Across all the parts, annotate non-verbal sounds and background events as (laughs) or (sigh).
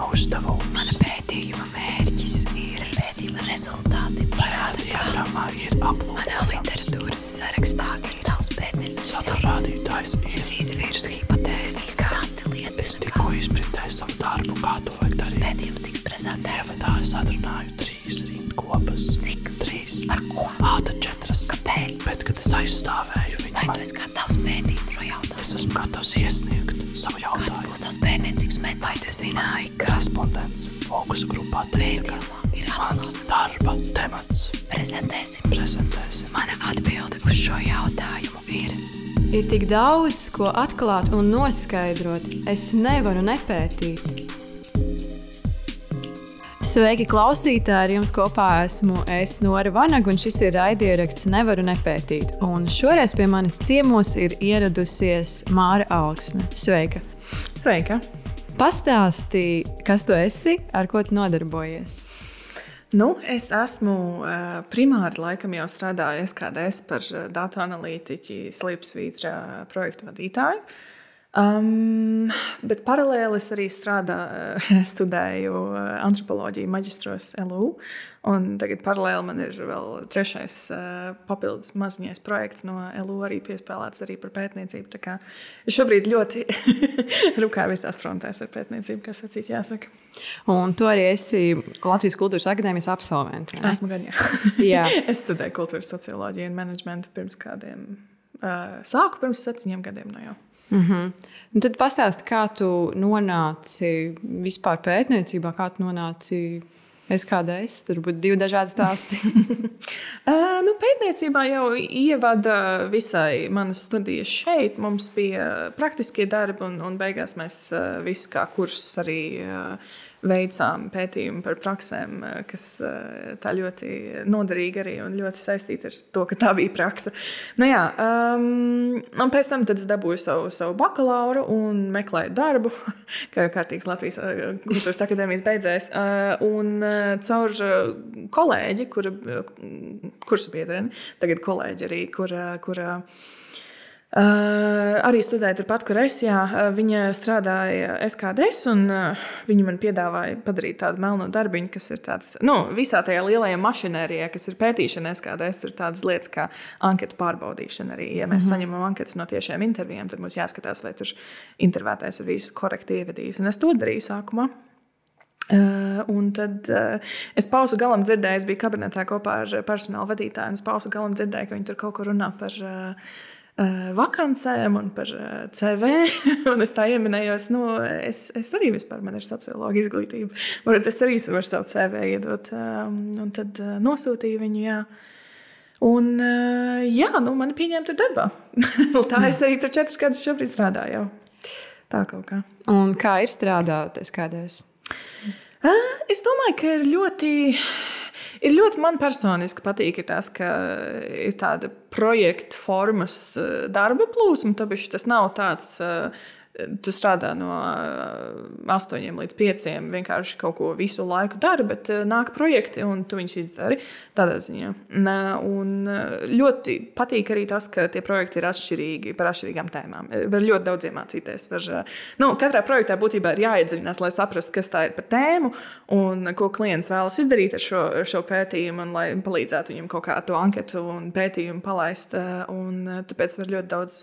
pētījuma uzdevums. Mana pētījuma mērķis ir pētījuma rezultāti. Šajā diagrammā ir Manā aplūkojums. literatūras sarakstā ir daudz pētniecības Saturrādītājs ir. Es izvīru hipotēzes, kā lietas Es tikko izprintēju savu darbu, kā to vajag darīt. pētījums tiks prezentēts. Ievadā es atrunāju trīs rindkopas. Cik? Trīs. Par ko? Ā, tad četras. Kāpēc? Bet, kad es aizstāvēju viņu, Vai man, tu esi gatavs pētīt šo jautājumu? es esmu gatavs iesniegt savu Kāds jautājumu. būs tavs pētniecības metods? Vai tu zināji, ka Respondents fokusu grupā teica, ka ir mans darba temats Prezentēsim. prezentēsim. Mana atbilde uz šo jautājumu ir. Ir tik daudz, ko atklāt un noskaidrot. Es nevaru nepētīt. Sveiki, klausītāji! Ar jums kopā esmu es, Nora Vanaga, un šis ir raidieraksts Nevaru nepētīt. Un šoreiz pie manis ciemos ir ieradusies Māra Augsne. Sveika! Sveika! Pastāstīji, kas tu esi, ar ko tu nodarbojies? Nu, es esmu uh, primāri laikam jau strādājis kādreiz par uh, datu analītiķi Slipsvītra projektu vadītāju. Um, bet paralēli es arī strādāju, (laughs) studēju uh, antropoloģiju maģistros LU. Un tagad paralēli man ir vēl trešais uh, papildus maziņais projekts no LU, arī piespēlēts arī par pētniecību. Tā kā es šobrīd ļoti (laughs) rūkāju visās frontēs ar pētniecību, kas acīs jāsaka. Un tu arī esi Latvijas Kultūras Akadēmijas absolvents. Esmu gan, jā. (laughs) Jā. es studēju kultūras socioloģiju un menedžmentu pirms kādiem, uh, sāku pirms septiņiem gadiem. No jau. Mm -hmm. Un tad pastāsti, kā tu nonāci vispār pētniecībā, kā tu nonāci SKDS. Tur būtu divi dažādi stāsti. (laughs) Uh, nu, pētniecībā jau ievada visai manas studijas šeit. Mums bija praktiskie darbi, un, un beigās mēs uh, visi kā kursus arī uh, veicām pētījumu par praksēm, uh, kas uh, tā ļoti noderīgi arī un ļoti saistīta ar to, ka tā bija praksa. Nu, jā, um, un pēc tam es dabūju savu, savu bakalauru un meklēju darbu, (laughs) kā jau kārtīgs Latvijas uh, kultūras akadēmijas beidzējs. Un caur kolēģi, kura kursu biedreni, tagad kolēģi arī, kura, kura Uh, arī studēja turpat, kur es. Jā, uh, viņa strādāja SKDS, un uh, viņa man piedāvāja padarīt tādu melno darbiņu, kas ir tāds, nu, visā tajā lielajā mašinērijā, kas ir pētīšana SKDS. Tur ir tādas lietas kā anketu pārbaudīšana arī. Ja mēs mm -hmm. saņemam anketas no tiešiem intervijiem, tad mums jāskatās, vai tur intervētājs ir visu korekti ievadījis. Un es to darīju sākumā. Uh, un tad uh, es pausu galam dzirdēju, es biju kabinetā kopā ar personāla vadītāju, un es pausu galam dzirdēju, ka viņi tur kaut ko runā par uh, vakancēm un par uh, CV. (laughs) un es tā ieminējos, nu, es, es arī vispār man ir sociologa izglītība. Varbūt es arī varu savu CV iedot. Um, un tad uh, nosūtīju viņu. Jā. Un, jā, nu, mani pieņēma tur darbā. (laughs) tā es arī tur četrus gadus šobrīd strādāju. Jau. Tā kaut kā. Un kā ir strādāt SKDS? Es domāju, ka ir ļoti. Ir ļoti man personiski patīk tas, ka ir tāda projekta formas eh, darba plūsma. Tāpēc tas nav tāds, eh, tu strādā no 8 līdz 5, vienkārši kaut ko visu laiku dari, bet nāk projekti un tu viņus izdari tādā ziņā. Un ļoti patīk arī tas, ka tie projekti ir atšķirīgi par atšķirīgām tēmām. Var ļoti daudz iemācīties. Var, nu, katrā projektā būtībā ir jāiedziļinās, lai saprastu, kas tā ir par tēmu un ko klients vēlas izdarīt ar šo, šo pētījumu, un lai palīdzētu viņam kaut kā to anketu un pētījumu palaist. Un tāpēc var ļoti daudz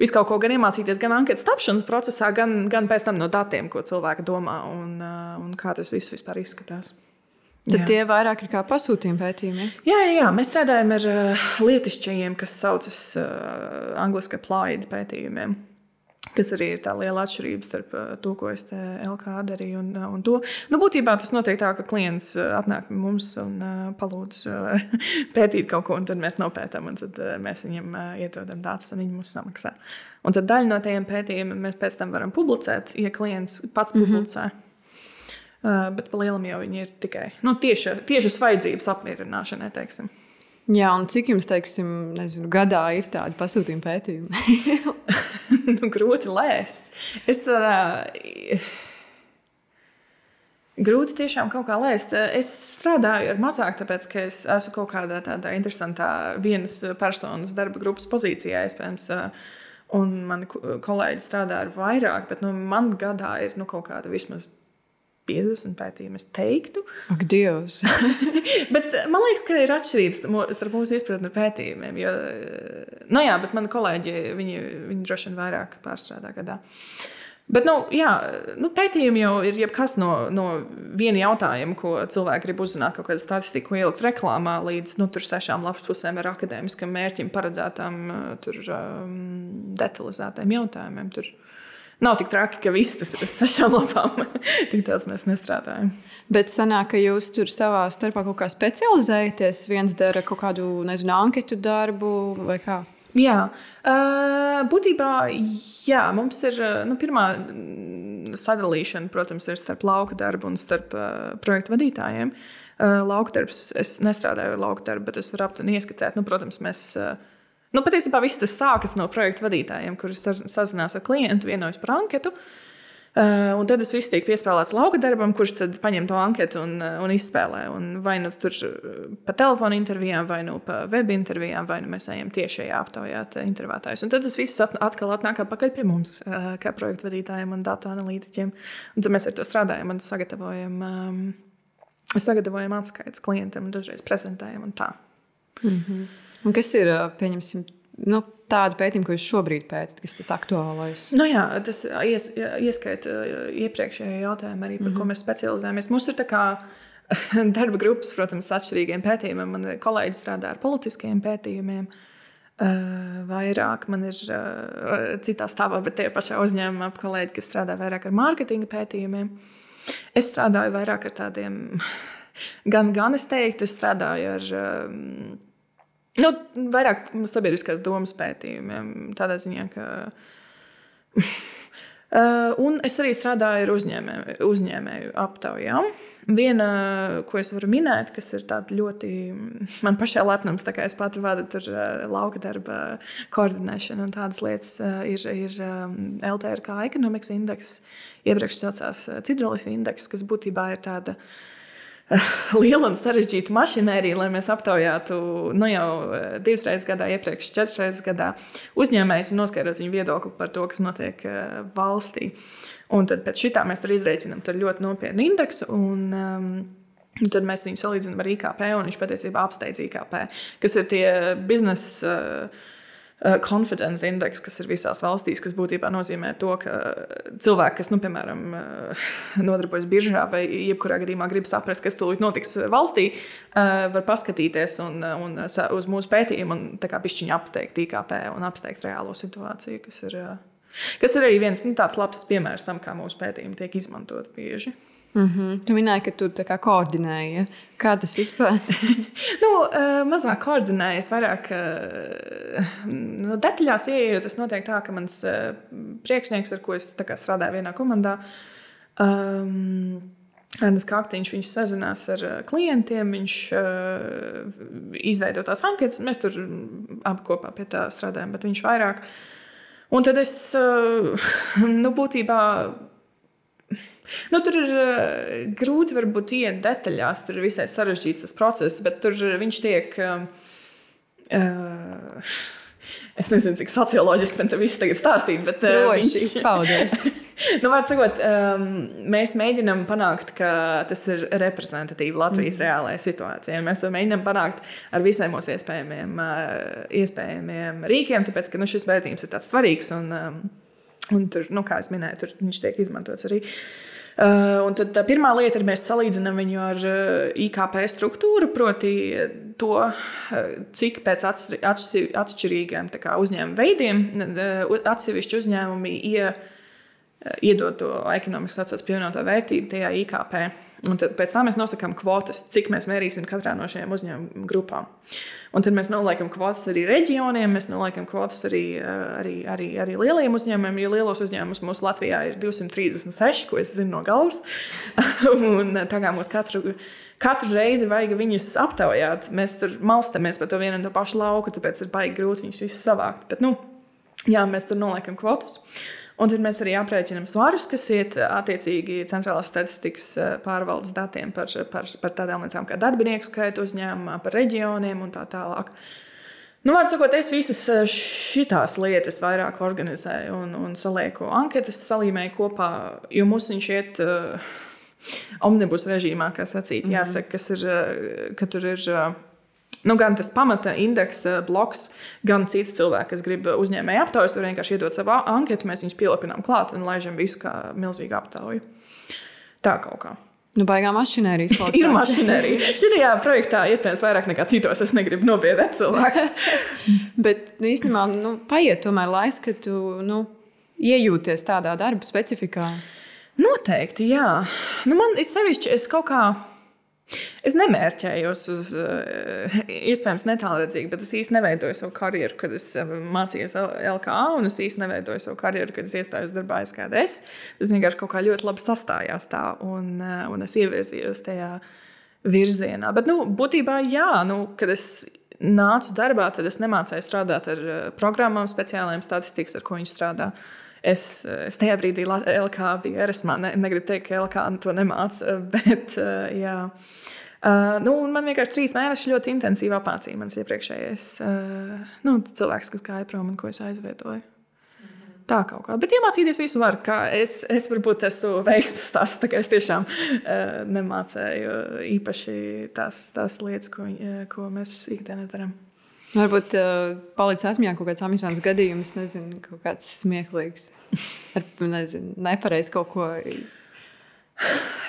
visu kaut ko gan iemācīties, gan anketas tapšanas procesā, gan, gan pēc tam no datiem, ko cilvēki domā un, un kā tas viss vispār izskatās. Tad Jā. tie vairāk ir kā pasūtījumi pētījumi. Jā, jā, jā, mēs strādājam ar uh, lietišķajiem, kas saucas uh, angļuiski applied pētījumiem. Kas arī ir tā liela atšķirība starp uh, to, ko es te LK darīju. Un, uh, un to. Nu, būtībā tas notiek tā, ka klients uh, atnāk pie mums un uh, palūdz uh, (laughs) pētīt kaut ko, un tad mēs nopētām, un tad uh, mēs viņam uh, iedodam datus, un viņi mums samaksā. Un tad daļu no tiem pētījumiem mēs pēc tam varam publicēt, ja klients pats publicē. Mm -hmm. Uh, bet par lielam jau viņi ir tikai nu, tieši, tiešas vajadzības apmierināšanai. Teiksim. Jā, un cik jums, teiksim, nezinu, gadā ir tādi pasūtījumi pētījumi? (laughs) (laughs) nu, grūti lēst. Es tādā. Grūti tiešām kaut kā lēst. Es strādāju ar mazāk, tāpēc ka es esmu kaut kādā tādā interesantā vienas personas darba grupas pozīcijā, iespējams. Un mani kolēģi strādā ar vairāk, bet nu, man gadā ir nu, kaut kāda vismaz 50 pētījumu, es teiktu. Ak, Dievs! (laughs) Bet eh, man liekas, ka ir atšķirības starp mūsu izpratni par pētījumiem. Jo, eh, nu jā, bet mani kolēģi, viņi, viņi droši vien vairāk pārstrādā gadā. Bet, nu, jā, nu, pētījumi jau ir jebkas no, no viena jautājuma, ko cilvēki grib uzzināt, kaut kāda statistika, ko ielikt reklāmā, līdz nu, tur sešām lapusēm ar akadēmiskam mērķim paredzētām eh, tur, um, detalizētiem jautājumiem. Tur nav tik traki, ka viss tas ir uz sešām lapām. (laughs) tik tāds mēs nestrādājam. Bet sanāk, ka jūs tur savā starpā kaut kā specializējaties. Viens dara kaut kādu, nezinu, anketu darbu vai kā. Jā, būtībā jā, mums ir nu, pirmā mm, sadalīšana, protams, ir starp lauka darbu un starp projektu vadītājiem. Lauka darbs, es nestrādāju ar lauka darbu, bet es varu aptuveni ieskicēt. Nu, protams, mēs. Nu, patiesībā viss tas sākas no projektu vadītājiem, kurus sazinās ar klientu, vienojas par anketu. Uh, un tad tas viss tiek piespēlēts lauka darbam, kurš tad paņem to anketu un, uh, un izspēlē. Un vai nu tur uh, pa telefona intervijām, vai nu pa web intervijām, vai nu mēs ejam tiešajā aptaujāt uh, intervētājus. Un tad tas viss at- atkal atnāk atpakaļ pie mums, uh, kā projektu vadītājiem un datu analītiķiem. Un tad mēs ar to strādājam un sagatavojam, um, sagatavojam atskaites klientam un dažreiz prezentējam un tā. Un kas ir, pieņemsim, nu, tāda pētījuma, ko jūs šobrīd pētat, kas tas aktuālais? Nu jā, tas ies, ieskaita iepriekšējā jautājumā, arī par mm -hmm. ko mēs specializējamies. Mums ir tā kā (laughs) darba grupas, protams, atšķirīgiem pētījumiem. Man kolēģi strādā ar politiskiem pētījumiem. Uh, vairāk man ir uh, citā stāvā, bet tie pašā uzņēmumā kolēģi, kas strādā vairāk ar mārketinga pētījumiem. Es strādāju vairāk ar tādiem, (laughs) gan, gan es teiktu, es strādāju ar um, nu, vairāk sabiedriskās domas pētījumiem. Tādā ziņā, ka Uh, (laughs) un es arī strādāju ar uzņēmēju, uzņēmēju aptaujām. Viena, ko es varu minēt, kas ir ļoti man pašai lepnums, tā kā es pati vadu tur uh, lauka darba koordinēšanu un tādas lietas, uh, ir, ir LTRK ekonomikas indeks, iepriekš saucās uh, Cidralis indeks, kas būtībā ir tāda (laughs) liela un sarežģīta mašinērija, lai mēs aptaujātu nu, jau eh, divas reizes gadā, iepriekš četras reizes gadā uzņēmējus un noskaidrot viņu viedokli par to, kas notiek eh, valstī. Un tad pēc šitā mēs tur izreikinām tur ļoti nopietnu indeksu. Un, um, Tad mēs viņu salīdzinām ar IKP, un viņš patiesībā apsteidz IKP, kas ir tie biznesa uh, confidence index, kas ir visās valstīs, kas būtībā nozīmē to, ka cilvēki, kas, nu, piemēram, uh, (laughs) nodarbojas biržā vai jebkurā gadījumā grib saprast, kas tūlīt notiks valstī, var paskatīties un, un uz mūsu pētījumu un tā kā pišķiņu apsteigt IKP un apsteigt reālo situāciju, kas ir, kas ir arī viens nu, tāds labs piemērs tam, kā mūsu pētījumi tiek izmantot bieži. Mm -hmm. Tu minēji, ka tu tā kā koordinēji. Ja? Kā tas vispār? (laughs) Nu, uh, mazāk koordinēju, es vairāk uh, no detaļās ieeju. Tas notiek tā, ka mans uh, priekšnieks, ar ko es kā strādāju vienā komandā, um, Ernsts Kaktiņš, viņš sazinās ar klientiem, viņš uh, izveido tās anketas, mēs tur abi kopā pie tā strādājam, bet viņš vairāk. Un tad es, uh, (laughs) nu, būtībā Nu, tur ir uh, grūti varbūt iet detaļās, tur ir visai sarežģīts tas process, bet tur viņš tiek. Uh, es nezinu, cik socioloģiski man te viss tagad stāstīt, bet uh, Droši izpaudies. (laughs) nu, var sakot, um, mēs mēģinām panākt, ka tas ir reprezentatīvi Latvijas mm. reālajai situācijai. Mēs to mēģinām panākt ar visiem mūsu iespējamiem, uh, iespējamiem rīkiem, tāpēc, ka nu, šis vērtības ir tāds svarīgs. Un, um, Un tur, nu, kā jau minēju, tur viņš tiek izmantots arī. Uh, un tad tā pirmā lieta ir, mēs salīdzinām viņu ar uh, IKP struktūru, proti, to, uh, cik pēc atšķi- atšķi- atšķirīgiem uzņēmuma veidiem atsevišķi uzņēmumi ie, iedod to ekonomikas pievienoto vērtību tajā IKP. Un tad pēc tam mēs nosakām kvotas, cik mēs mērīsim katrā no šiem uzņēmumu grupām. Un tad mēs noliekam kvotas arī reģioniem, mēs noliekam kvotas arī, eh, arī, arī, arī lieliem uzņēmumiem, jo lielos uzņēmumus mūsu Latvijā ir 236, ko es zinu no galvas. (laughs) un tā kā mums katru, katru reizi vajag viņus aptaujāt, mēs tur malstamies pa to vienu un to pašu lauku, tāpēc ir baigi grūti viņus visus savākt. Bet, nu, jā, mēs tur noliekam kvotas. Un tad mēs arī aprēķinām svarus, kas iet attiecīgi centrālās statistikas eh, pārvaldes datiem par, par, par tādām lietām kā darbinieku skaitu uzņēmumā, par reģioniem un tā tālāk. Nu, var sakot, es visas šīs lietas vairāk organizēju un, un salieku anketas, salīmēju kopā, jo mums viņš iet. Uh, omnibus režīmā, kā sacīt, mm -hmm. jāsaka, kas ir, ka tur ir. Uh, Nu, gan tas pamata indeksa bloks, gan citi cilvēki, kas grib uzņēmēju aptaujas, var vienkārši iedot savu anketu, mēs viņus pielāpinām klāt un laižam visu kā milzīgu aptauju. Tā kaut kā. Nu, baigā mašinērijas (laughs) Ir mašinērija. Šajā projektā iespējams vairāk nekā citos. Es negribu nobiedēt cilvēkus. (laughs) Bet nu, īstenībā nu, paiet tomēr laiks, kad tu nu, iejūties tādā darba specifikā. Noteikti, jā. Nu, man ir sevišķi, es kaut kā. Es nemērķējos uz, uh, iespējams, netālredzīgi, bet es īstenībā neveidoju savu karjeru, kad es uh, mācījos LKA, un es īstenībā neveidoju savu karjeru, kad es iestājos darbā SKDS. Tas vienkārši kaut kā ļoti labi sastājās tā, un, uh, un es ievirzījos tajā virzienā. Bet, nu, būtībā, jā, nu, kad es nācu darbā, tad es nemācīju strādāt ar programmām, speciālajiem statistikas, ar ko viņi strādā. Es, es tajā brīdī LK bija RSMā. Ne, negribu teikt, ka LK to nemāca, (laughs) bet jā. Uh, nu, man vienkārši trīs mēneši ļoti intensīvi apmācīja mans iepriekšējais uh, nu, cilvēks, kas gāja prom un ko es aizvietoju. Tā kaut kā. Bet iemācīties visu var. Es, es varbūt esmu veiksmīgs tā kā es tiešām uh, nemācēju īpaši tās, tās lietas, ko, ko mēs ikdienā darām. Varbūt uh, palicis atmiņā kaut kāds amizants gadījums, nezinu, kaut kāds smieklīgs. Ar nezinu, nepareizi kaut ko.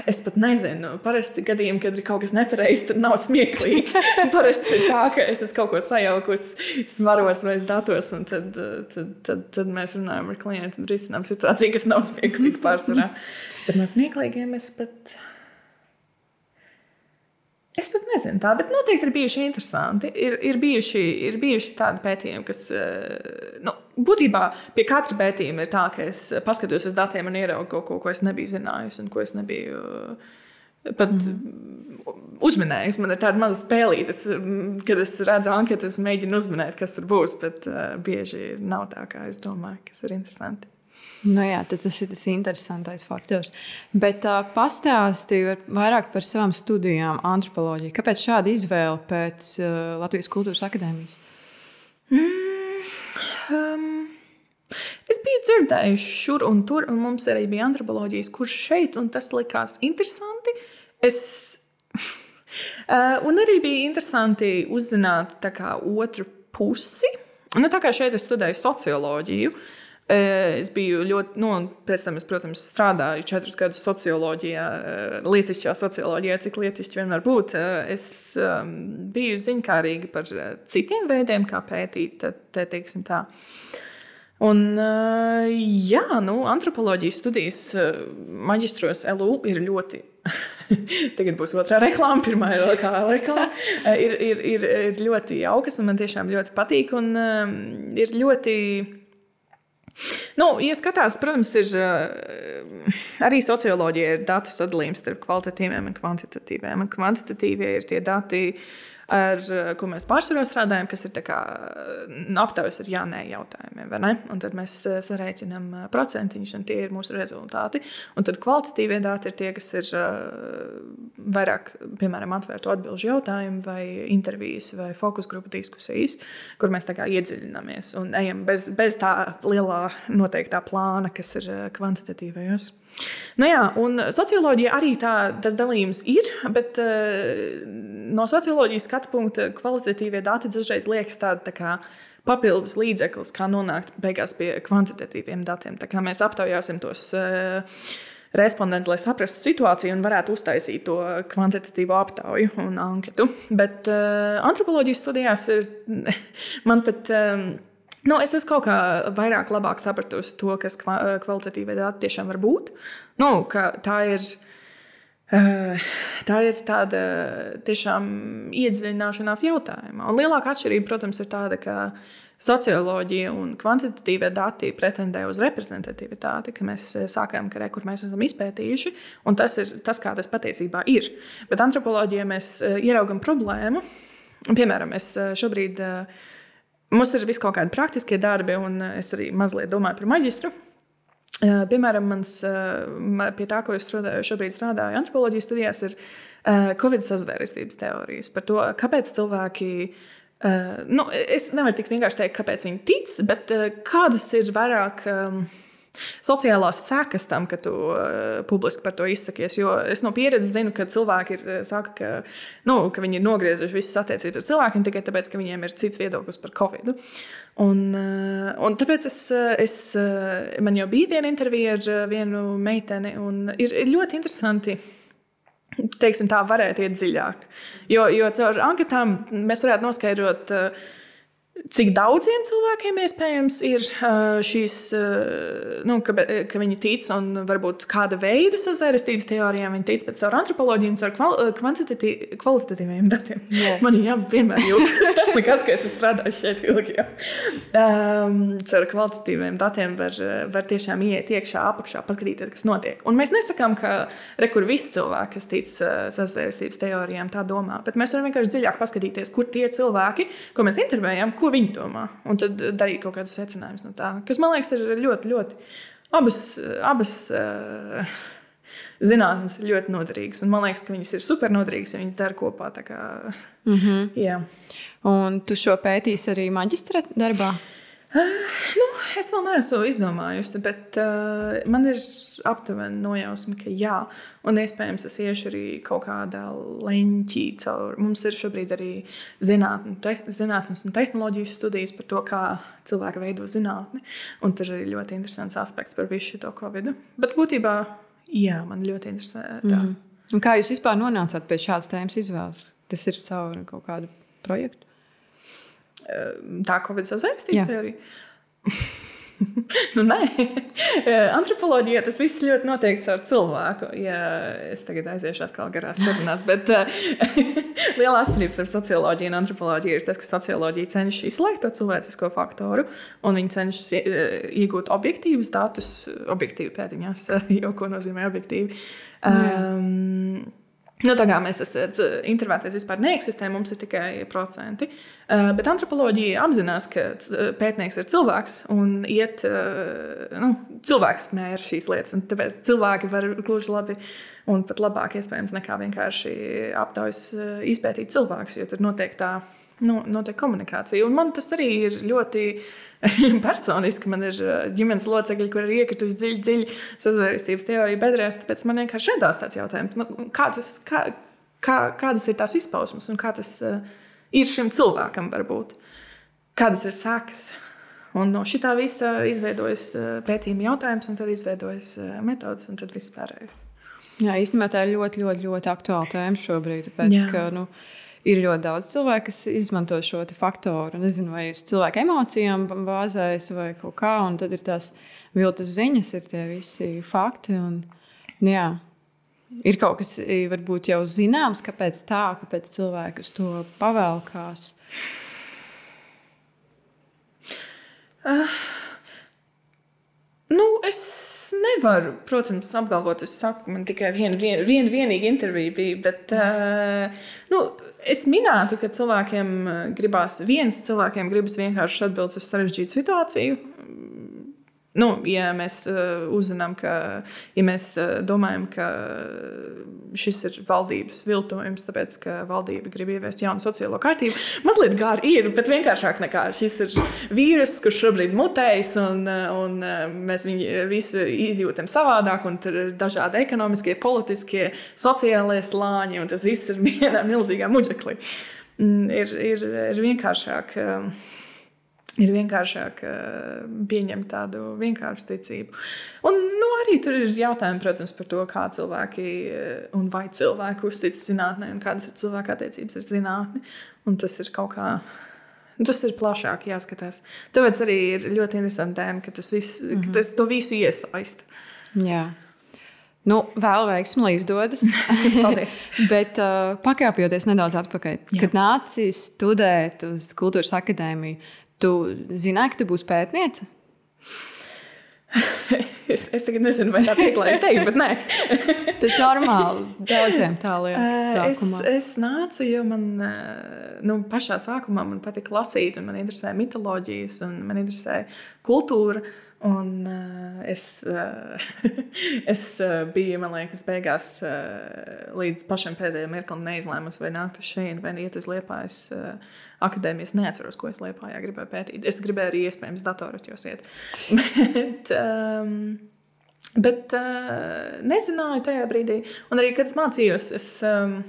Es pat nezinu, parasti gadījumi, kad ir kaut kas nepareizs, tad nav smieklīgi. (laughs) parasti ir tā, ka es esmu kaut ko sajaukusi svaros vai datos, un tad, tad, tad, tad mēs runājam ar klientu un risinām situāciju, kas nav smieklīga pārsvarā. Bet no smieklīgiem es pat. Es pat nezinu, tā, bet noteikti ir bijuši interesanti. Ir, ir, bijuši, ir bijuši tādi pētījumi, kas, eh, nu, būtībā pie katra pētījuma ir tā, ka es paskatos uz datiem un ieraugu kaut ko, ko es nebiju zinājusi un ko es nebiju eh, pat mm. uzminējis. Man ir tāda maza spēlīte, kad es redzu anketas, mēģinu uzminēt, kas tur būs, bet uh, bieži nav tā, kā es domāju, kas ir interesanti. Nu jā, tas ir tas interesantais faktors. Bet uh, pastāstīju vairāk par savām studijām, antropoloģiju. Kāpēc šāda izvēle pēc uh, Latvijas Kultūras Akadēmijas? Mm, um, es biju dzirdējusi šur un tur, un mums arī bija antropoloģijas kurs šeit, un tas likās interesanti. Es, (laughs) uh, un arī bija interesanti uzzināt kā, otru pusi. Nu, tā kā šeit es studēju socioloģiju. Uh, Es biju ļoti, nu, pēc tam es, protams, strādāju četrus gadus socioloģijā, lietišķā socioloģijā, cik lietišķi vien var būt. Es um, biju ziņkārīga par citiem veidiem, kā pētīt, te teiksim tā. Un, jā, nu, antropoloģijas studijas maģistros LU ir ļoti. (laughs) Tagad būs otrā reklāma, pirmā ir kā reklāma. ir, ir, ir, ir ļoti jaukas un man tiešām ļoti patīk. Un um, ir ļoti Nu, ja skatās, protams, ir eh, arī socioloģija, ir datu sadalījums starp kvalitatīviem un kvantitatīviem. Un kvantitatīvie ir tie dati, ar eh, ko mēs pārsvarā strādājam, kas ir kā, aptaujas ar jā-nē jautājumiem. Tad mēs eh, sarēķinām eh, procentiņus, un tie ir mūsu rezultāti. Un tad kvalitatīvie dati ir tie, kas ir vairāk, piemēram, atvērtu atbildžu jautājumu, vai intervijas, vai fokus grupu diskusijas, kur mēs iedziļināmies un ejam bez, bez tā lielā noteiktā plāna, kas ir kvantitatīvajos. Nu jā, un socioloģija arī tā, tas dalījums ir, bet uh, no socioloģijas skatu punkta kvalitatīvie dati dažreiz liekas tādi tā kā papildus līdzeklis, kā nonākt beigās pie kvantitatīviem datiem. Tā kā mēs aptaujāsim tos. Uh, respondents, lai saprastu situāciju un varētu uztaisīt to kvantitatīvo aptauju un anketu. Bet uh, antropoloģijas studijās ir (laughs) man pat. Um, Nu, es esmu kaut kā vairāk sapratusi to, kas kvalitatīvie dati tiešām var būt. Nu, tā ir. Eh, tā ir tāda tiešām iedziļināšanās jautājumā. Un lielākā atšķirība, protams, ir tāda, ka socioloģija un kvantitatīvie dati pretendē uz reprezentativitāti, ka mēs sākām karē, kur mēs esam izpētījuši, un tas ir tas, kā tas patiesībā ir. Bet antropoloģijā mēs ieraugam problēmu. Piemēram, es šobrīd Mums ir vis kaut kādi praktiskie darbi, un es arī mazliet domāju par maģistru. Piemēram, mans, pie tā, ko es strādāju, šobrīd strādāju antropoloģijas studijās, ir Covid sazvērestības teorijas par to, kāpēc cilvēki. Nu, es nevaru tik vienkārši teikt, kāpēc viņi tic, bet kādas ir vairāk. Sociālās sekas tam, ka tu uh, publiski par to izsakies. Jo es no pieredzes zinu, ka cilvēki ir, eh, saka, ka, nu, ka viņi ir nogriezuši visas attiecības ar cilvēkiem tikai tāpēc, ka viņiem ir cits viedoklis par Covid. Un, uh, un tāpēc es, es, man jau bija viena intervija ar vienu meiteni, un ir, ir ļoti interesanti. Teiksim, tā varētu iet dziļāk. Jo, jo caur anketām mēs varētu noskaidrot, uh, Cik daudziem cilvēkiem iespējams ir šīs, nu, ka, ka viņi tic un varbūt kāda veida sazvērestības teorijām viņi tic, bet caur antropoloģiju un kval kvalitatīviem datiem. Yeah. Man ir jāvienmēr jūt, (laughs) tas nekas, ka es strādāju šeit ilgi. Um, caur kvalitatīviem datiem var, var tiešām iet iekšā, apakšā, paskatīties, kas notiek. Un mēs nesakām, ka rekur visi cilvēki, kas tic sazvērestības teorijām, tā domā, bet mēs varam vienkārši dziļāk paskatīties, kur tie cilvēki, ko mēs intervējam, ko viņi domā. Un tad darīt kaut kādus secinājumus no tā. Kas man liekas, ir ļoti, ļoti abas, abas uh, zinātnes ir ļoti noderīgas. Un man liekas, ka viņas ir super noderīgas, ja viņas dara kopā. Kā, mm -hmm. Jā. Un tu šo pētīsi arī maģistra darbā? Uh, (sighs) nu, es vēl neesmu izdomājusi, bet uh, man ir aptuveni nojausma, ka jā, un iespējams es iešu arī kaut kādā leņķī caur. Mums ir šobrīd arī zinātne, te, zinātnes un tehnoloģijas studijas par to, kā cilvēki veido zinātni. Un tas ir ļoti interesants aspekts par visu šo Covid. Bet būtībā, jā, man ļoti interesē. Tā. Mm. Un kā jūs vispār nonācāt pie šādas tēmas izvēles? Tas ir caur kaut kādu projektu tā Covid sazvērstības teorija. nu, nē, antropoloģijā tas viss ļoti notiek caur cilvēku. Ja es tagad aiziešu atkal garās sarunās, bet (laughs) liela atšķirība starp socioloģiju un antropoloģiju ir tas, ka socioloģija cenšas izslēgt to cilvēcisko faktoru, un viņi cenšas iegūt objektīvus datus, objektīvi pēdiņās, (laughs) jo ko nozīmē objektīvi. Um, Nu, tā kā mēs esam intervētais vispār neeksistē, mums ir tikai procenti. Uh, bet antropoloģija apzinās, ka pētnieks ir cilvēks un iet, uh, nu, cilvēks mēra šīs lietas. Tāpēc cilvēki var gluži labi un pat labāk iespējams nekā vienkārši aptaujas uh, izpētīt cilvēkus, jo tur notiek tā nu, notiek komunikācija. Un man tas arī ir ļoti (laughs) personiski. Man ir uh, ģimenes locekļi, kur ir iekrituši dziļi, dziļi sazvērstības teorija bedrēs. Tāpēc man vienkārši radās tāds jautājums, nu, kādas, kā, kā, kādas ir tās izpausmes un kā tas uh, ir šim cilvēkam varbūt. Kādas ir sekas? Un no šī visa izveidojas uh, pētījuma jautājums, un tad izveidojas uh, metodas, un tad viss pārējais. Jā, īstenībā tā ir ļoti, ļoti, ļoti aktuāla tēma šobrīd. Tāpēc, Jā. ka, nu, ir ļoti daudz cilvēku, kas izmanto šo faktoru. Nezinu, vai uz cilvēku emocijām bāzējas vai kaut kā, un tad ir tās viltus ziņas, ir tie visi fakti. Un, nu jā, ir kaut kas varbūt jau zināms, kāpēc tā, kāpēc cilvēki uz to pavēlkās. Uh, nu, es nevaru, protams, apgalvot, es saku, man tikai viena vien, vien, vienīga intervija bija. Bet, uh, nu, Es minētu, ka cilvēkiem eh, gribās, viens cilvēkiem gribas vienkārši atbildēt uz sarežģītu situāciju. Nu, ja mēs uh, uzzinām, ka, ja mēs uh, domājam, ka šis ir valdības viltojums, tāpēc ka valdība grib ieviest jaunu sociālo kārtību, mazliet gāri ir, bet vienkāršāk nekā šis ir vīrus, kurš šobrīd mutējas, un, un mēs viņu visu izjūtam savādāk, un tur ir dažādi ekonomiskie, politiskie, sociālie slāņi, un tas viss ir (laughs) vienā milzīgā muģeklī. Mm, ir, ir, ir vienkāršāk. Uh, ir vienkāršāk eh, pieņemt tādu vienkāršu ticību. Un nu, arī tur ir jautājumi, protams, par to, kā cilvēki eh, un vai cilvēki uztic zinātnē, un kādas ir cilvēka attiecības ar zinātni. Un tas ir kaut kā. Nu, tas ir plašāk jāskatās. Tāpēc arī ir ļoti interesanti tēma, ka tas, viss, mm -hmm. ka tas to visu iesaista. Jā. Nu, vēl veiksmi, izdodas. (laughs) Paldies. (laughs) Bet uh, pakāpjoties nedaudz atpakaļ, Jā. kad nācis studēt uz kultūras akadēmiju, Tu zināji, ka tu būsi pētniece? (laughs) es, es tagad nezinu, vai tā ir pieklājīga teikt, bet nē. Tas normāli. Daudziem tā (laughs) liekas. Sākumā. Es, es nācu, jo man nu, pašā sākumā man patika lasīt, un man interesēja mitoloģijas, un man interesēja kultūra. Un uh, es, uh, (laughs) es uh, biju, man liekas, beigās uh, līdz pašam pēdējiem mirklim neizlēmusi, vai nākt uz šejienu, vai iet uz liepājas uh, akadēmijas. Neatceros, ko es liepājā gribēju pētīt. Es gribēju arī iespējams datoraķos iet. (laughs) bet, um, bet uh, nezināju tajā brīdī. Un arī, kad es mācījos, es. Um,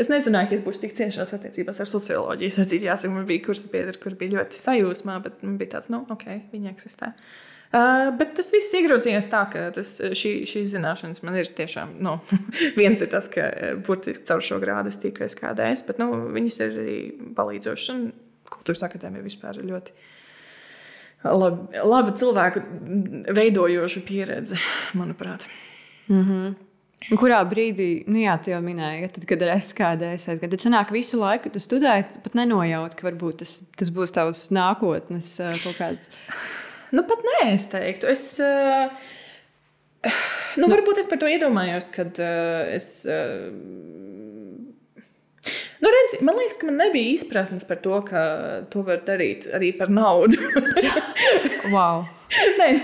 Es nezināju, ka es būšu tik ciešās attiecībās ar socioloģiju. Es atzīstu, jāsaka, man bija kursa biedri, kur bija ļoti sajūsmā, bet man bija tāds, nu, ok, viņi eksistē. Uh, bet tas viss iegrozījās tā, ka tas, šī, šīs zināšanas man ir tiešām. Nu, (laughs) viens ir tas, ka burtiski caur šo grādu es tiku SKDS, bet nu, viņas ir arī palīdzošas. Kultūras akadēmija vispār ir ļoti laba, laba cilvēku veidojoša pieredze, manuprāt. Mm -hmm. Kurā brīdī, nu jā, tu jau minēji, ja tad, kad ir SKDS, kad tad sanāk visu laiku, tu studēji, pat nenojaut, ka varbūt tas, tas būs tavs nākotnes kaut kāds. Nu, pat nē, es teiktu. Es, uh, nu, nu, varbūt es par to iedomājos, kad uh, es. Uh, Nu, redz, man liekas, ka man nebija izpratnes par to, ka to var darīt arī par naudu. (laughs) wow. Nē, nu,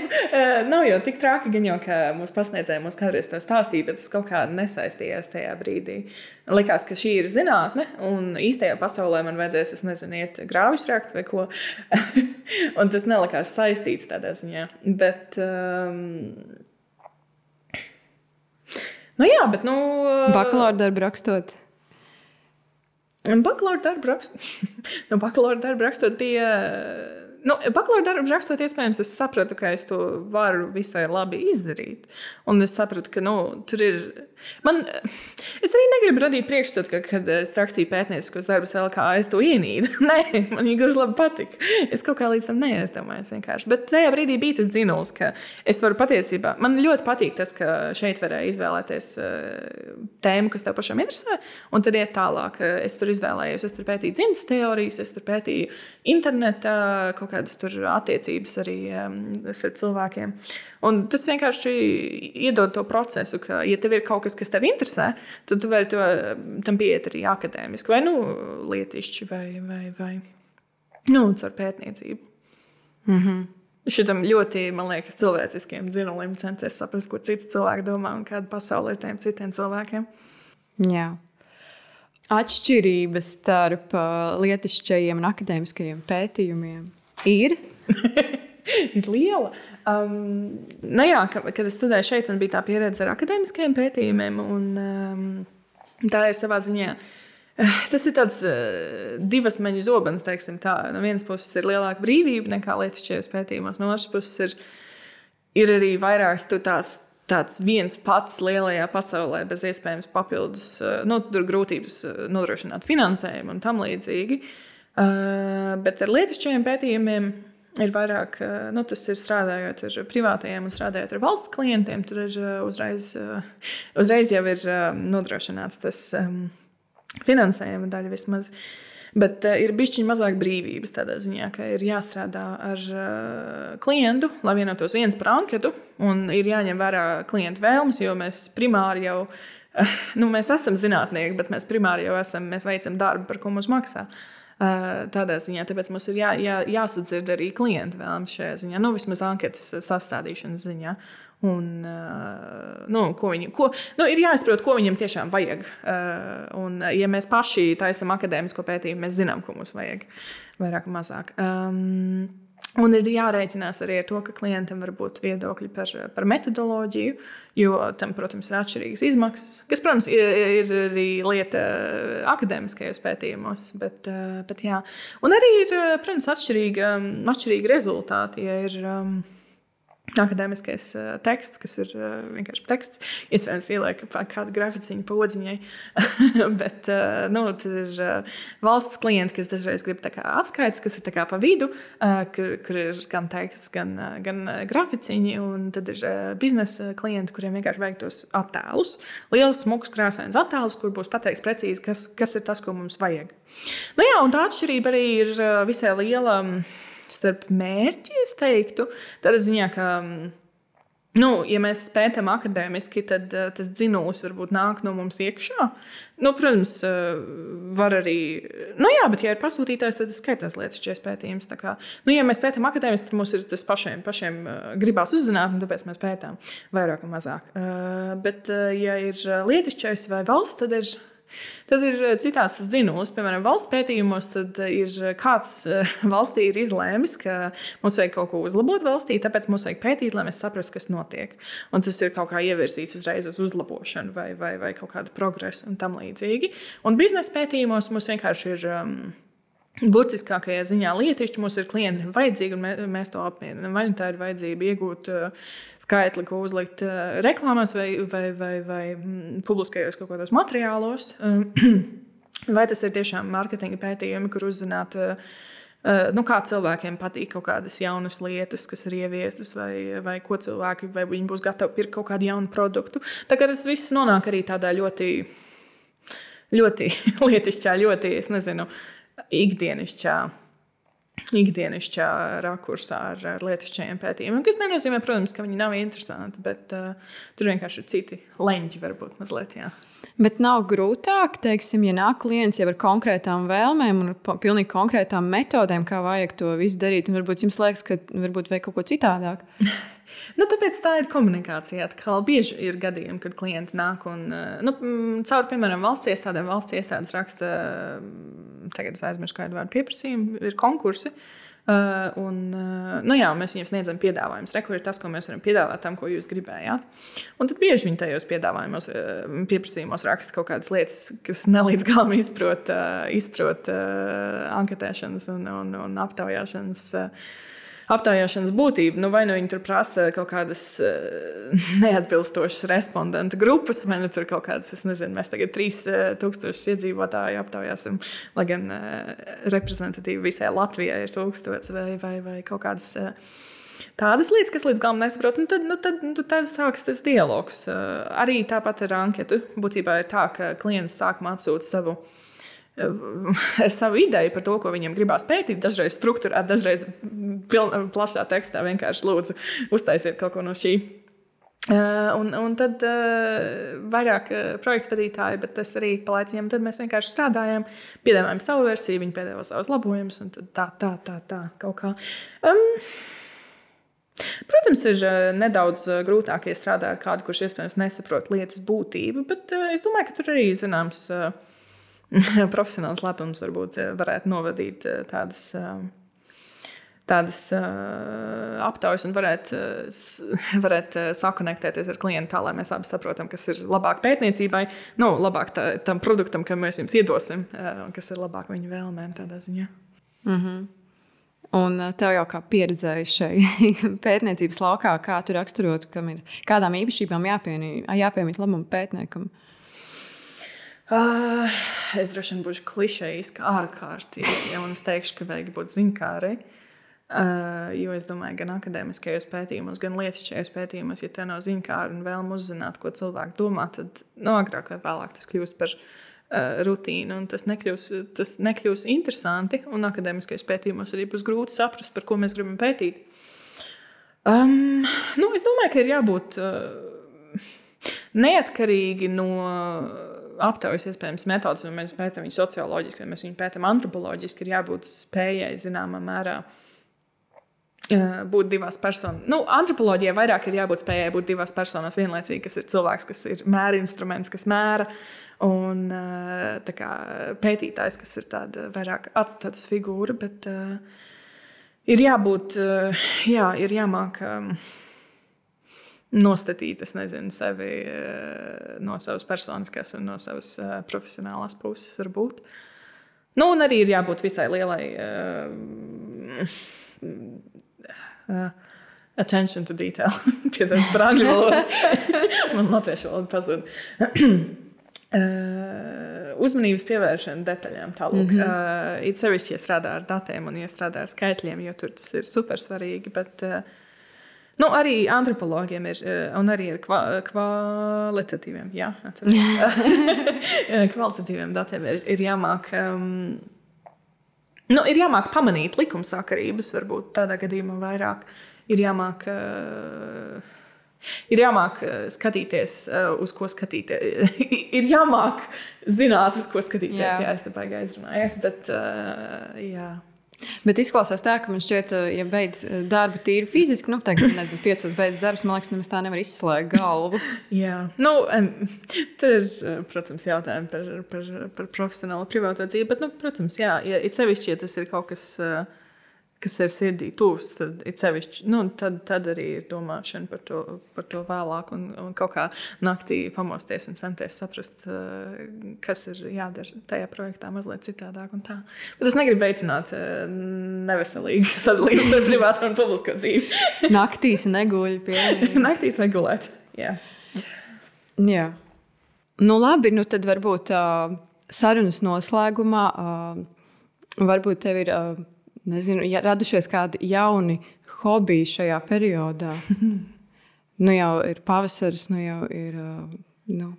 nav jau tik traki, gan jau, ka mūsu pasniedzēji mums kādreiz to stāstīja, bet tas kaut kā nesaistījās tajā brīdī. Likās, ka šī ir zinātne, un īstajā pasaulē man vajadzēs, es nezinu, iet grāvis rakt vai ko. (laughs) un tas nelikās saistīts tādā ziņā. Bet, um, nu jā, bet, nu. Bakalaura darbu rakstot. Bakalaura darbu rakstot, (laughs) nu, bakalaura darbu rakstot bija Nu, Bakalaura darbu rakstot, iespējams, es sapratu, ka es to varu visai labi izdarīt. Un es sapratu, ka nu, tur ir. Man, es arī negribu radīt priekšstatu, ka, kad es rakstīju pētnieciskos darbus, LKA, es to ienīdu. (laughs) Nē, man viņa gluži labi patika. Es kaut kā līdz tam neiedomājos. Bet tajā brīdī bija tas dzinuls, ka es varu patiesībā. Man ļoti patīk tas, ka šeit varēja izvēlēties uh, tēmu, kas tev pašam interesē, un tad iet tālāk. Es tur izvēlējos, es tur pētīju dzimtas teorijas, es tur pētīju interneta kaut kādas attiecības arī um, starp cilvēkiem. Un tas vienkārši iedod to procesu, ka, ja tev ir kaut kas, kas tev interesē, tad tu vari to, tam pieiet arī akadēmiski, vai nu, lietišķi, vai, vai, vai nu, caur pētniecību. Mm -hmm. Šitam ļoti, man liekas, cilvēciskiem dzinulim centies saprast, ko citi cilvēki domā un kāda pasaule ir tiem citiem cilvēkiem. Jā. Atšķirības starp uh, lietišķajiem un akadēmiskajiem pētījumiem ir? (laughs) ir liela. Um, nu jā, kad es studēju šeit, man bija tā pieredze ar akadēmiskiem pētījumiem. Un, um, tā ir savā ziņā. Eh, tas ir tāds uh, divas meņu zobens, teiksim tā. No vienas puses ir lielāka brīvība nekā lietišķajos pētījumos, no otras puses ir, ir arī vairāk tāds, tāds viens pats lielajā pasaulē, bez iespējams papildus uh, nu, grūtības nodrošināt finansējumu un tam līdzīgi. Uh, bet ar lietišķajiem pētījumiem ir vairāk, eh, nu, tas ir strādājot ar privātajiem un strādājot ar valsts klientiem. Tur ir eh, uzreiz, uzreiz jau ir nodrošināts tas um, finansējuma daļa vismaz. Bet uh, ir bijusi mazāk brīvības tādā ziņā, ka ir jāstrādā ar uh, klientu, lai vienotos viens par anketu, un ir jāņem vērā klienta vēlmes, jo mēs primāri jau, uh, nu, mēs esam zinātnieki, bet mēs primāri jau esam, mēs veicam darbu, par ko mums maksā. Uh, Tādā ziņā, tāpēc mums ir jā, jā, jāsadzird arī klienta vēlmes šajā ziņā, nu, vismaz anketas sastādīšanas ziņā. Un, nu, viņi, ko, nu, ir jāizprot, ko viņam tiešām vajag. Un, ja mēs paši taisām akadēmisko pētījumu, mēs zinām, ko mums vajag vairāk vai mazāk. Um, Un ir jārēķinās arī ar to, ka klientam var būt viedokļi par, par metodoloģiju, jo tam, protams, ir atšķirīgas izmaksas. Kas, protams, ir, ir arī lieta akadēmiskajos pētījumos. Bet, bet, jā. un arī ir, protams, atšķirīgi, atšķirīgi rezultāti. Ja ir, um, akadēmiskais uh, teksts, kas ir uh, vienkārši teksts. Iespējams, ieliek kādu graficiņu podziņai. (laughs) Bet uh, nu, tur ir uh, valsts klienti, kas dažreiz grib atskaites, kas ir pa vidu, uh, kur, kur ir gan teksts, gan, uh, gan uh, graficiņi. Un tad ir uh, biznesa klienti, kuriem vienkārši vajag tos attēlus. Liels, smags, krāsains attēls, kur būs pateikts precīzi, kas, kas ir tas, ko mums vajag. Nu, jā, un tā atšķirība arī ir uh, visai liela. Um, starp mērķi, es teiktu, tādā ziņā, ka mm, Nu, ja mēs pētām akadēmiski, tad uh, tas dzinējums varbūt nāk no mums iekšā. Nu, protams, uh, var arī. Nu, jā, bet, ja ir pasūtītājs, tad tas skaitās lietas šķies pētījums. Kā, nu, ja mēs pētām akadēmiski, tad mums ir tas pašiem, pašiem uh, gribās uzzināt, un tāpēc mēs pētām vairāk un mazāk. Uh, bet, uh, ja ir lietišķais vai valsts, tad ir Tad ir eh, citās dzinums, piemēram, valsts pētījumos, tad eh, ir eh, kāds (laughs) valstī ir izlēmis, ka mums vajag kaut ko uzlabot valstī, tāpēc mums vajag pētīt, lai mēs saprastu, kas notiek. Un tas ir kaut kā ievirzīts uzreiz uz uzlabošanu vai, vai, vai kaut kādu progresu un tam līdzīgi. Un biznesa pētījumos mums vienkārši ir. Um, Burtiskākajā ziņā lietišķi mums ir klienti vajadzīgi, un mē, mēs to apmierinām. Vai nu tā ir vajadzība iegūt uh, skaitli, ko uzlikt uh, reklāmās vai, vai, vai, vai mm, publiskajos kaut kādos materiālos, (clears throat) vai tas ir tiešām mārketinga pētījumi, kur uzzināt. Uh, Nu, kā cilvēkiem patīk kaut kādas jaunas lietas, kas ir ieviestas, vai, vai ko cilvēki, vai viņi būs gatavi pirkt kaut kādu jaunu produktu. Tā kā tas viss nonāk arī tādā ļoti, ļoti (laughs) lietišķā, ļoti, es nezinu, ikdienišķā. Ikdienišķā rakursā ar, ar lietišķiem pētījumiem. Tas nenozīmē, protams, ka viņi nav interesanti, bet uh, tur vienkārši ir citi leņķi, varbūt mazliet. Jā. Bet nav grūtāk, teiksim, ja nāk klients jau ar konkrētām vēlmēm un pilnīgi konkrētām metodēm, kā vajag to visu darīt. Varbūt jums liekas, ka varbūt vajag kaut ko citādāk. (laughs) Nu, tāpēc tā ir komunikācija. Atkal bieži ir gadījumi, kad klienti nāk un nu, caur, piemēram, valsts iestādēm, valsts iestādes raksta, tagad es aizmirsu kādu vārdu pieprasījumu, ir konkursi. Uh, un, uh, nu jā, mēs viņiem sniedzam piedāvājumus. Reku ir tas, ko mēs varam piedāvāt tam, ko jūs gribējāt. Un tad bieži viņi tajos piedāvājumos, uh, pieprasījumos raksta kaut kādas lietas, kas nelīdz galam izprot, uh, izprot uh, anketēšanas un, un, un aptaujāšanas. Uh, aptaujāšanas būtību. Nu, vai nu viņi tur prasa kaut kādas uh, (laughs) neatbilstošas respondentu grupas, vai nu tur kaut kādas, es nezinu, mēs tagad 3000 uh, iedzīvotāju aptaujāsim, lai gan uh, reprezentatīvi visai Latvijai ir 1000 vai, vai, vai kaut kādas. Tādas lietas, kas līdz galam nesaprot, nu tad, nu tad, nu tad sākas tas dialogs. Arī tāpat ar anketu. Būtībā ir tā, ka klients sākumā atsūta savu uh, (laughs) savu ideju par to, ko viņiem gribās pētīt. Dažreiz struktūrā, dažreiz pilnā, plašā tekstā vienkārši lūdzu uztaisiet kaut ko no šī. Uh, un, un tad uh, vairāk uh, projektu vadītāji, bet tas arī palaicījām. Tad mēs vienkārši strādājām, piedāvājām savu versiju, viņi piedāvā savus labojumus, un tā, tā, tā, tā kaut kā. Um, Protams, ir nedaudz grūtāk, ja strādā ar kādu, kurš iespējams nesaprot lietas būtību, bet es domāju, ka tur arī zināms. Uh, (laughs) profesionāls lepnums varbūt eh, varētu novadīt eh, tādas. Eh, tādas uh, aptaujas un varētu (laughs) varēt sakonektēties ar klientu tā, lai mēs abi saprotam, kas ir labāk pētniecībai, nu, labāk tā, tam produktam, kam mēs jums iedosim, uh, kas ir labāk viņu vēlmēm tādā ziņā. Mm -hmm. Un tev jau kā pieredzējušai (laughs) pētniecības laukā, kā tu raksturot, ir, kādām īpašībām jāpiemīt labam pētniekam? Uh, Uh, es droši vien būšu klišejis, kā ārkārtīgi, ja es teikšu, ka vajag būt zinkārai. Uh, jo es domāju, gan akadēmiskajos pētījumos, gan lietišķajos pētījumos, ja te nav zinkāra un vēlme uzzināt, ko cilvēki domā, tad no nu, agrāk vai vēlāk tas kļūst par uh, rutīnu. Tas nekļūs, tas nekļūs interesanti, un akadēmiskajos pētījumos arī būs grūti saprast, par ko mēs gribam pētīt. Um, nu, es domāju, ka ir jābūt uh, neatkarīgi no. Aptaujas iespējams metodas, vai mēs pētām viņu socioloģiski, vai mēs viņu pētām antropoloģiski, ir jābūt spējai zināmā mērā. Būt divās personās. Nu, antropoloģijai vairāk ir jābūt spējai būt divās personās vienlaicīgi, kas ir cilvēks, kas ir mēra instruments, kas mēra, un kā, pētītājs, kas ir tāda vairāk atstatus figūra. Bet uh, ir jābūt, uh, jā, ir jāmāk. Um, nostatīt, es nezinu, sevi eh, no savas personiskās un no savas eh, profesionālās puses, varbūt. Nu, un arī ir jābūt visai lielai uh, uh, attention to detail. (laughs) Piedod par angļu valodu. (laughs) Man latviešu valoda pazūd. uh, (clears throat) uzmanības pievēršana detaļām. Tālūk, mm -hmm. uh, it sevišķi, ja strādā ar datiem un ja strādā ar skaitļiem, jo tur tas ir super svarīgi. Bet, uh, Nu, arī antropologiem ir, eh, un arī ar kva, kvalitatīviem, jā, (laughs) kvalitatīviem datiem ir, ir jāmāk. Um, nu, ir jāmāk pamanīt likumsakarības, varbūt tādā gadījumā vairāk. Ir jāmāk uh, Ir jāmāk uh, skatīties, uh, uz ko skatīties. (laughs) ir jāmāk zināt, uz ko skatīties. Jā, Jā. es te baigi aizrunājos. Bet, uh, jā. Bet izklausās tā, ka man šķiet, uh, ja beidz uh, darbu tīri fiziski, nu, teiksim, nezinu, piecos beidz darbs, man liekas, nemaz tā nevar izslēgt galvu. Jā, nu, um, tur ir, protams, jautājumi par, par, par profesionālu privāto dzīvi. Bet, nu, protams, jā, ja, it sevišķi, ja tas ir kaut kas. Uh, kas ir sirdī tuvs, tad, it sevišķi, nu, tad, tad arī ir domāšana par to, par to vēlāk. Un, un kaut kā naktī pamosties un censties saprast, uh, kas ir jādara tajā projektā mazliet citādāk. un tā. Bet es negribu veicināt uh, neveselīgu (laughs) sadalījumu starp privāto un publisko dzīvi. (laughs) Naktīs neguļ pie (laughs) Naktīs vajag gulēt. Jā. Jā. Nu, labi, nu tad varbūt uh, sarunas noslēgumā. Uh, varbūt tev ir uh, nezinu, ja radušies kādi jauni hobiji šajā periodā. (laughs) nu jau ir pavasaris, nu jau ir uh, nu,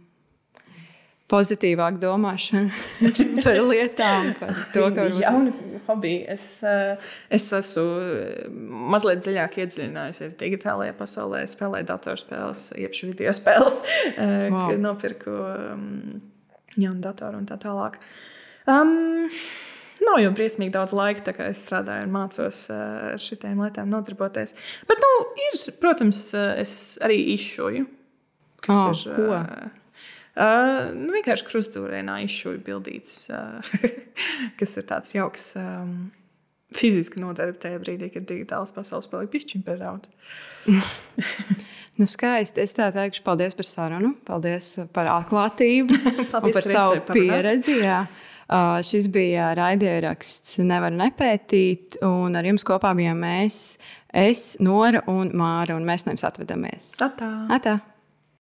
pozitīvāk domāšana (laughs) par lietām, par to, ka varbūt- jauni hobiji. Es, eh, es esmu eh, mazliet dziļāk iedziļinājusies digitālajā pasaulē, spēlēju datorspēles, iepšu video spēles, Wow. wow. nopirku um, jaunu datoru un tā tālāk. Um, Nav jau briesmīgi daudz laika, tā kā es strādāju un mācos eh, ar šīm lietām nodarboties. Bet, nu, ir, protams, eh, es arī izšoju. Kas Ā, ir ko? Uh, nu, vienkārši krustūrēnā izšūju bildītas, uh, (laughs) kas ir tāds jauks. Um, Fiziski nodarbi tajā brīdī, kad digitāls pasaules paliek pišķiņš par daudz. (laughs) Nu, skaisti. Es tā teikšu, paldies par sarunu, paldies par atklātību (laughs) Paldies par par savu pieredzi. Jā. Uh, šis bija raidieraksts, nevar nepētīt, un ar jums kopā bijām mēs, es, Nora un Māra, un mēs no jums atvedamies. Tā tā. Atā!